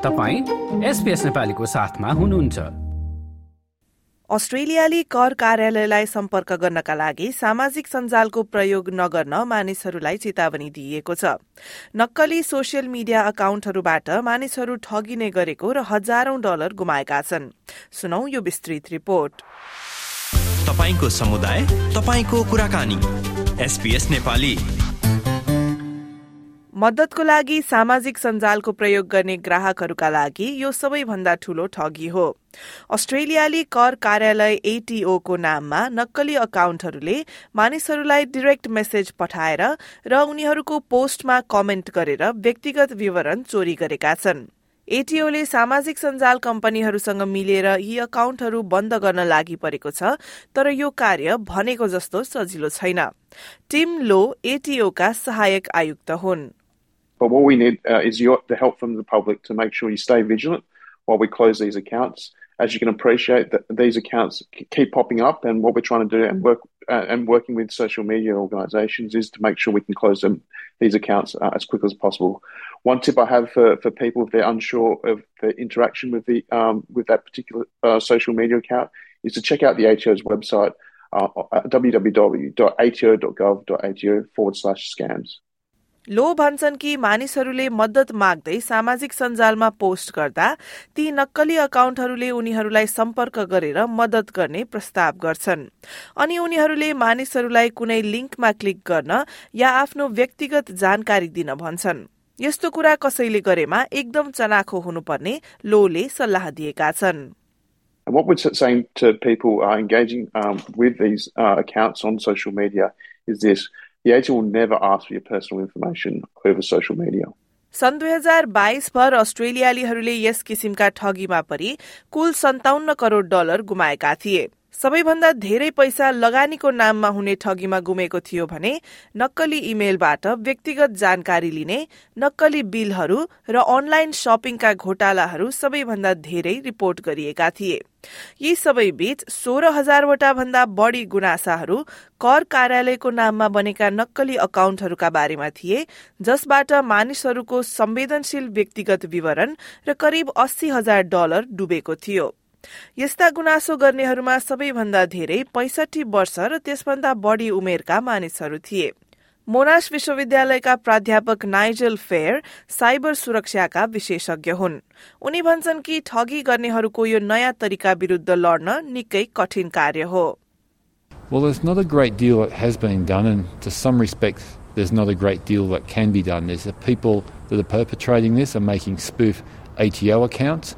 तपाईँ एसपिएस नेपालीको साथमा हुनुहुन्छ। अस्ट्रेलियाली कर कार्यालयलाई सम्पर्क गर्नका लागि सामाजिक सञ्जालको प्रयोग नगर्न मानिसहरूलाई चेतावनी दिइएको छ। नक्कली सोसियल मिडिया अकाउन्टहरूबाट मानिसहरू ठगिने गरेको र हजारौं डलर गुमाएका छन्। सुनौ यो विस्तृत रिपोर्ट। तपाईँको समुदाय तपाईँको कुराकानी। एसपीएस नेपाली। मद्दतको लागि सामाजिक सञ्जालको प्रयोग गर्ने ग्राहकहरूका लागि यो सबैभन्दा ठूलो ठगी हो। अस्ट्रेलियाली कर कार्यालय एटीओको नाममा नक्कली अकाउन्टहरूले मानिसहरूलाई डिरेक्ट मेसेज पठाएर र उनीहरूको पोस्टमा कमेन्ट गरेर व्यक्तिगत विवरण चोरी गरेका छन्। एटीओले सामाजिक सञ्जाल कम्पनीहरूसँग मिलेर यी अकाउन्टहरू बन्द गर्न लागि परेको छ तर यो कार्य भनेको जस्तो सजिलो छैन। टिम लो एटीओका सहायक आयुक्त हुन्। But what we need uh, is your, the help from the public to make sure you stay vigilant while we close these accounts. As you can appreciate, that these accounts keep popping up, and what we're trying to do and work uh, and working with social media organisations is to make sure we can close them these accounts uh, as quickly as possible. One tip I have for, for people if they're unsure of the interaction with the um, with that particular uh, social media account is to check out the ATO's website uh, www.ato.gov.au forward slash scams. लो भन्छन् कि मानिसहरूले मद्दत माग्दै सामाजिक सञ्जालमा post गर्दा ती नक्कली अकाउन्टहरूले उनीहरूलाई सम्पर्क गरेर मद्दत गर्ने प्रस्ताव गर्छन्। अनि उनीहरूले मानिसहरूलाई कुनै लिङ्कमा क्लिक गर्न या आफ्नो व्यक्तिगत जानकारी दिन भन्छन्। यस्तो कुरा कसैले गरेमा एकदम चनाखो हुनुपर्ने लोले सल्लाह दिएका छन्। What we're saying to people uh, engaging um, with these uh, accounts on social media is this The agent will never ask for your personal information over social media. सन् दुई हजार बाइस भर अस्ट्रेलियालीहरूले यस किसिमका ठगीमा परि कुल सन्ताउन्न करोड़ डलर गुमाएका थिए सबैभन्दा धेरै पैसा लगानीको नाममा हुने ठगीमा गुमेको थियो भने नक्कली इमेलबाट व्यक्तिगत जानकारी लिने नक्कली बिलहरू र अनलाइन शपिङका घोटालाहरू सबैभन्दा धेरै रिपोर्ट गरिएका थिए। यी सबै बीच सोह्र हजारवटा भन्दा बढ़ी गुनासाहरू कर कार्यालयको नाममा बनेका नक्कली अकाउन्टहरूका बारेमा थिए जसबाट मानिसहरूको संवेदनशील व्यक्तिगत विवरण र करिब अस्सी हजार डलर डुबेको थियो। यस्ता गुनासो गर्नेहरूमा सबैभन्दा धेरै पैसठी वर्ष र त्यसभन्दा बढ़ी उमेरका मानिसहरू थिए मोनास विश्वविद्यालयका प्राध्यापक नाइजल फेयर साइबर सुरक्षाका विशेषज्ञ हुन् उनी भन्छन् कि ठगी गर्नेहरूको यो नयाँ तरिका विरूद्ध लड्न निकै कठिन कार्य हो Well, there's not a great deal that has been done, and to some respects, there's not a great deal that can be done. There's the people that are perpetrating this are making spoof ATO accounts.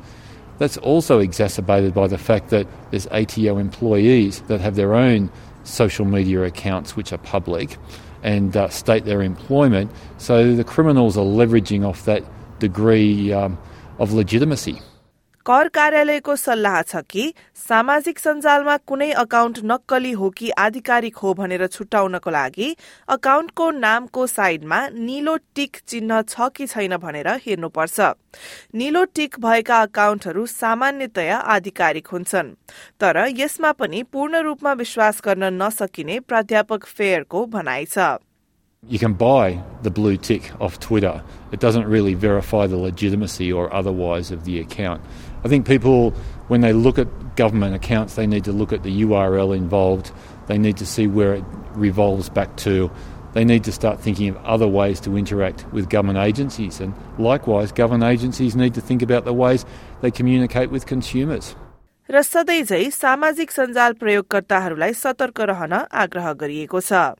That's also exacerbated by the fact that there's ATO employees that have their own social media accounts which are public and uh, state their employment. So the criminals are leveraging off that degree um, of legitimacy. कर कार्यालयको सल्लाह छ कि सामाजिक सञ्जालमा कुनै account नक्कली हो कि आधिकारिक हो भनेर छुट्याउनको लागि अकाउन्टको नामको साइडमा निलो टिक चिन्ह छ कि छैन भनेर हेर्नुपर्छ निलो टिक भएका अकाउन्टहरू सामान्यतया आधिकारिक हुन्छन् तर यसमा पनि पूर्ण रूपमा विश्वास गर्न नसकिने प्राध्यापक फेयरको भनाइ छ You can buy the blue tick off Twitter. It doesn't really verify the legitimacy or otherwise of the account. I think people, when they look at government accounts, they need to look at the URL involved. They need to see where it revolves back to. They need to start thinking of other ways to interact with government agencies. And likewise, government agencies need to think about the ways they communicate with consumers. र सधैँ सामाजिक सञ्जाल प्रयोगकर्ताहरूलाई सतर्क रहन आग्रह गरिएको छ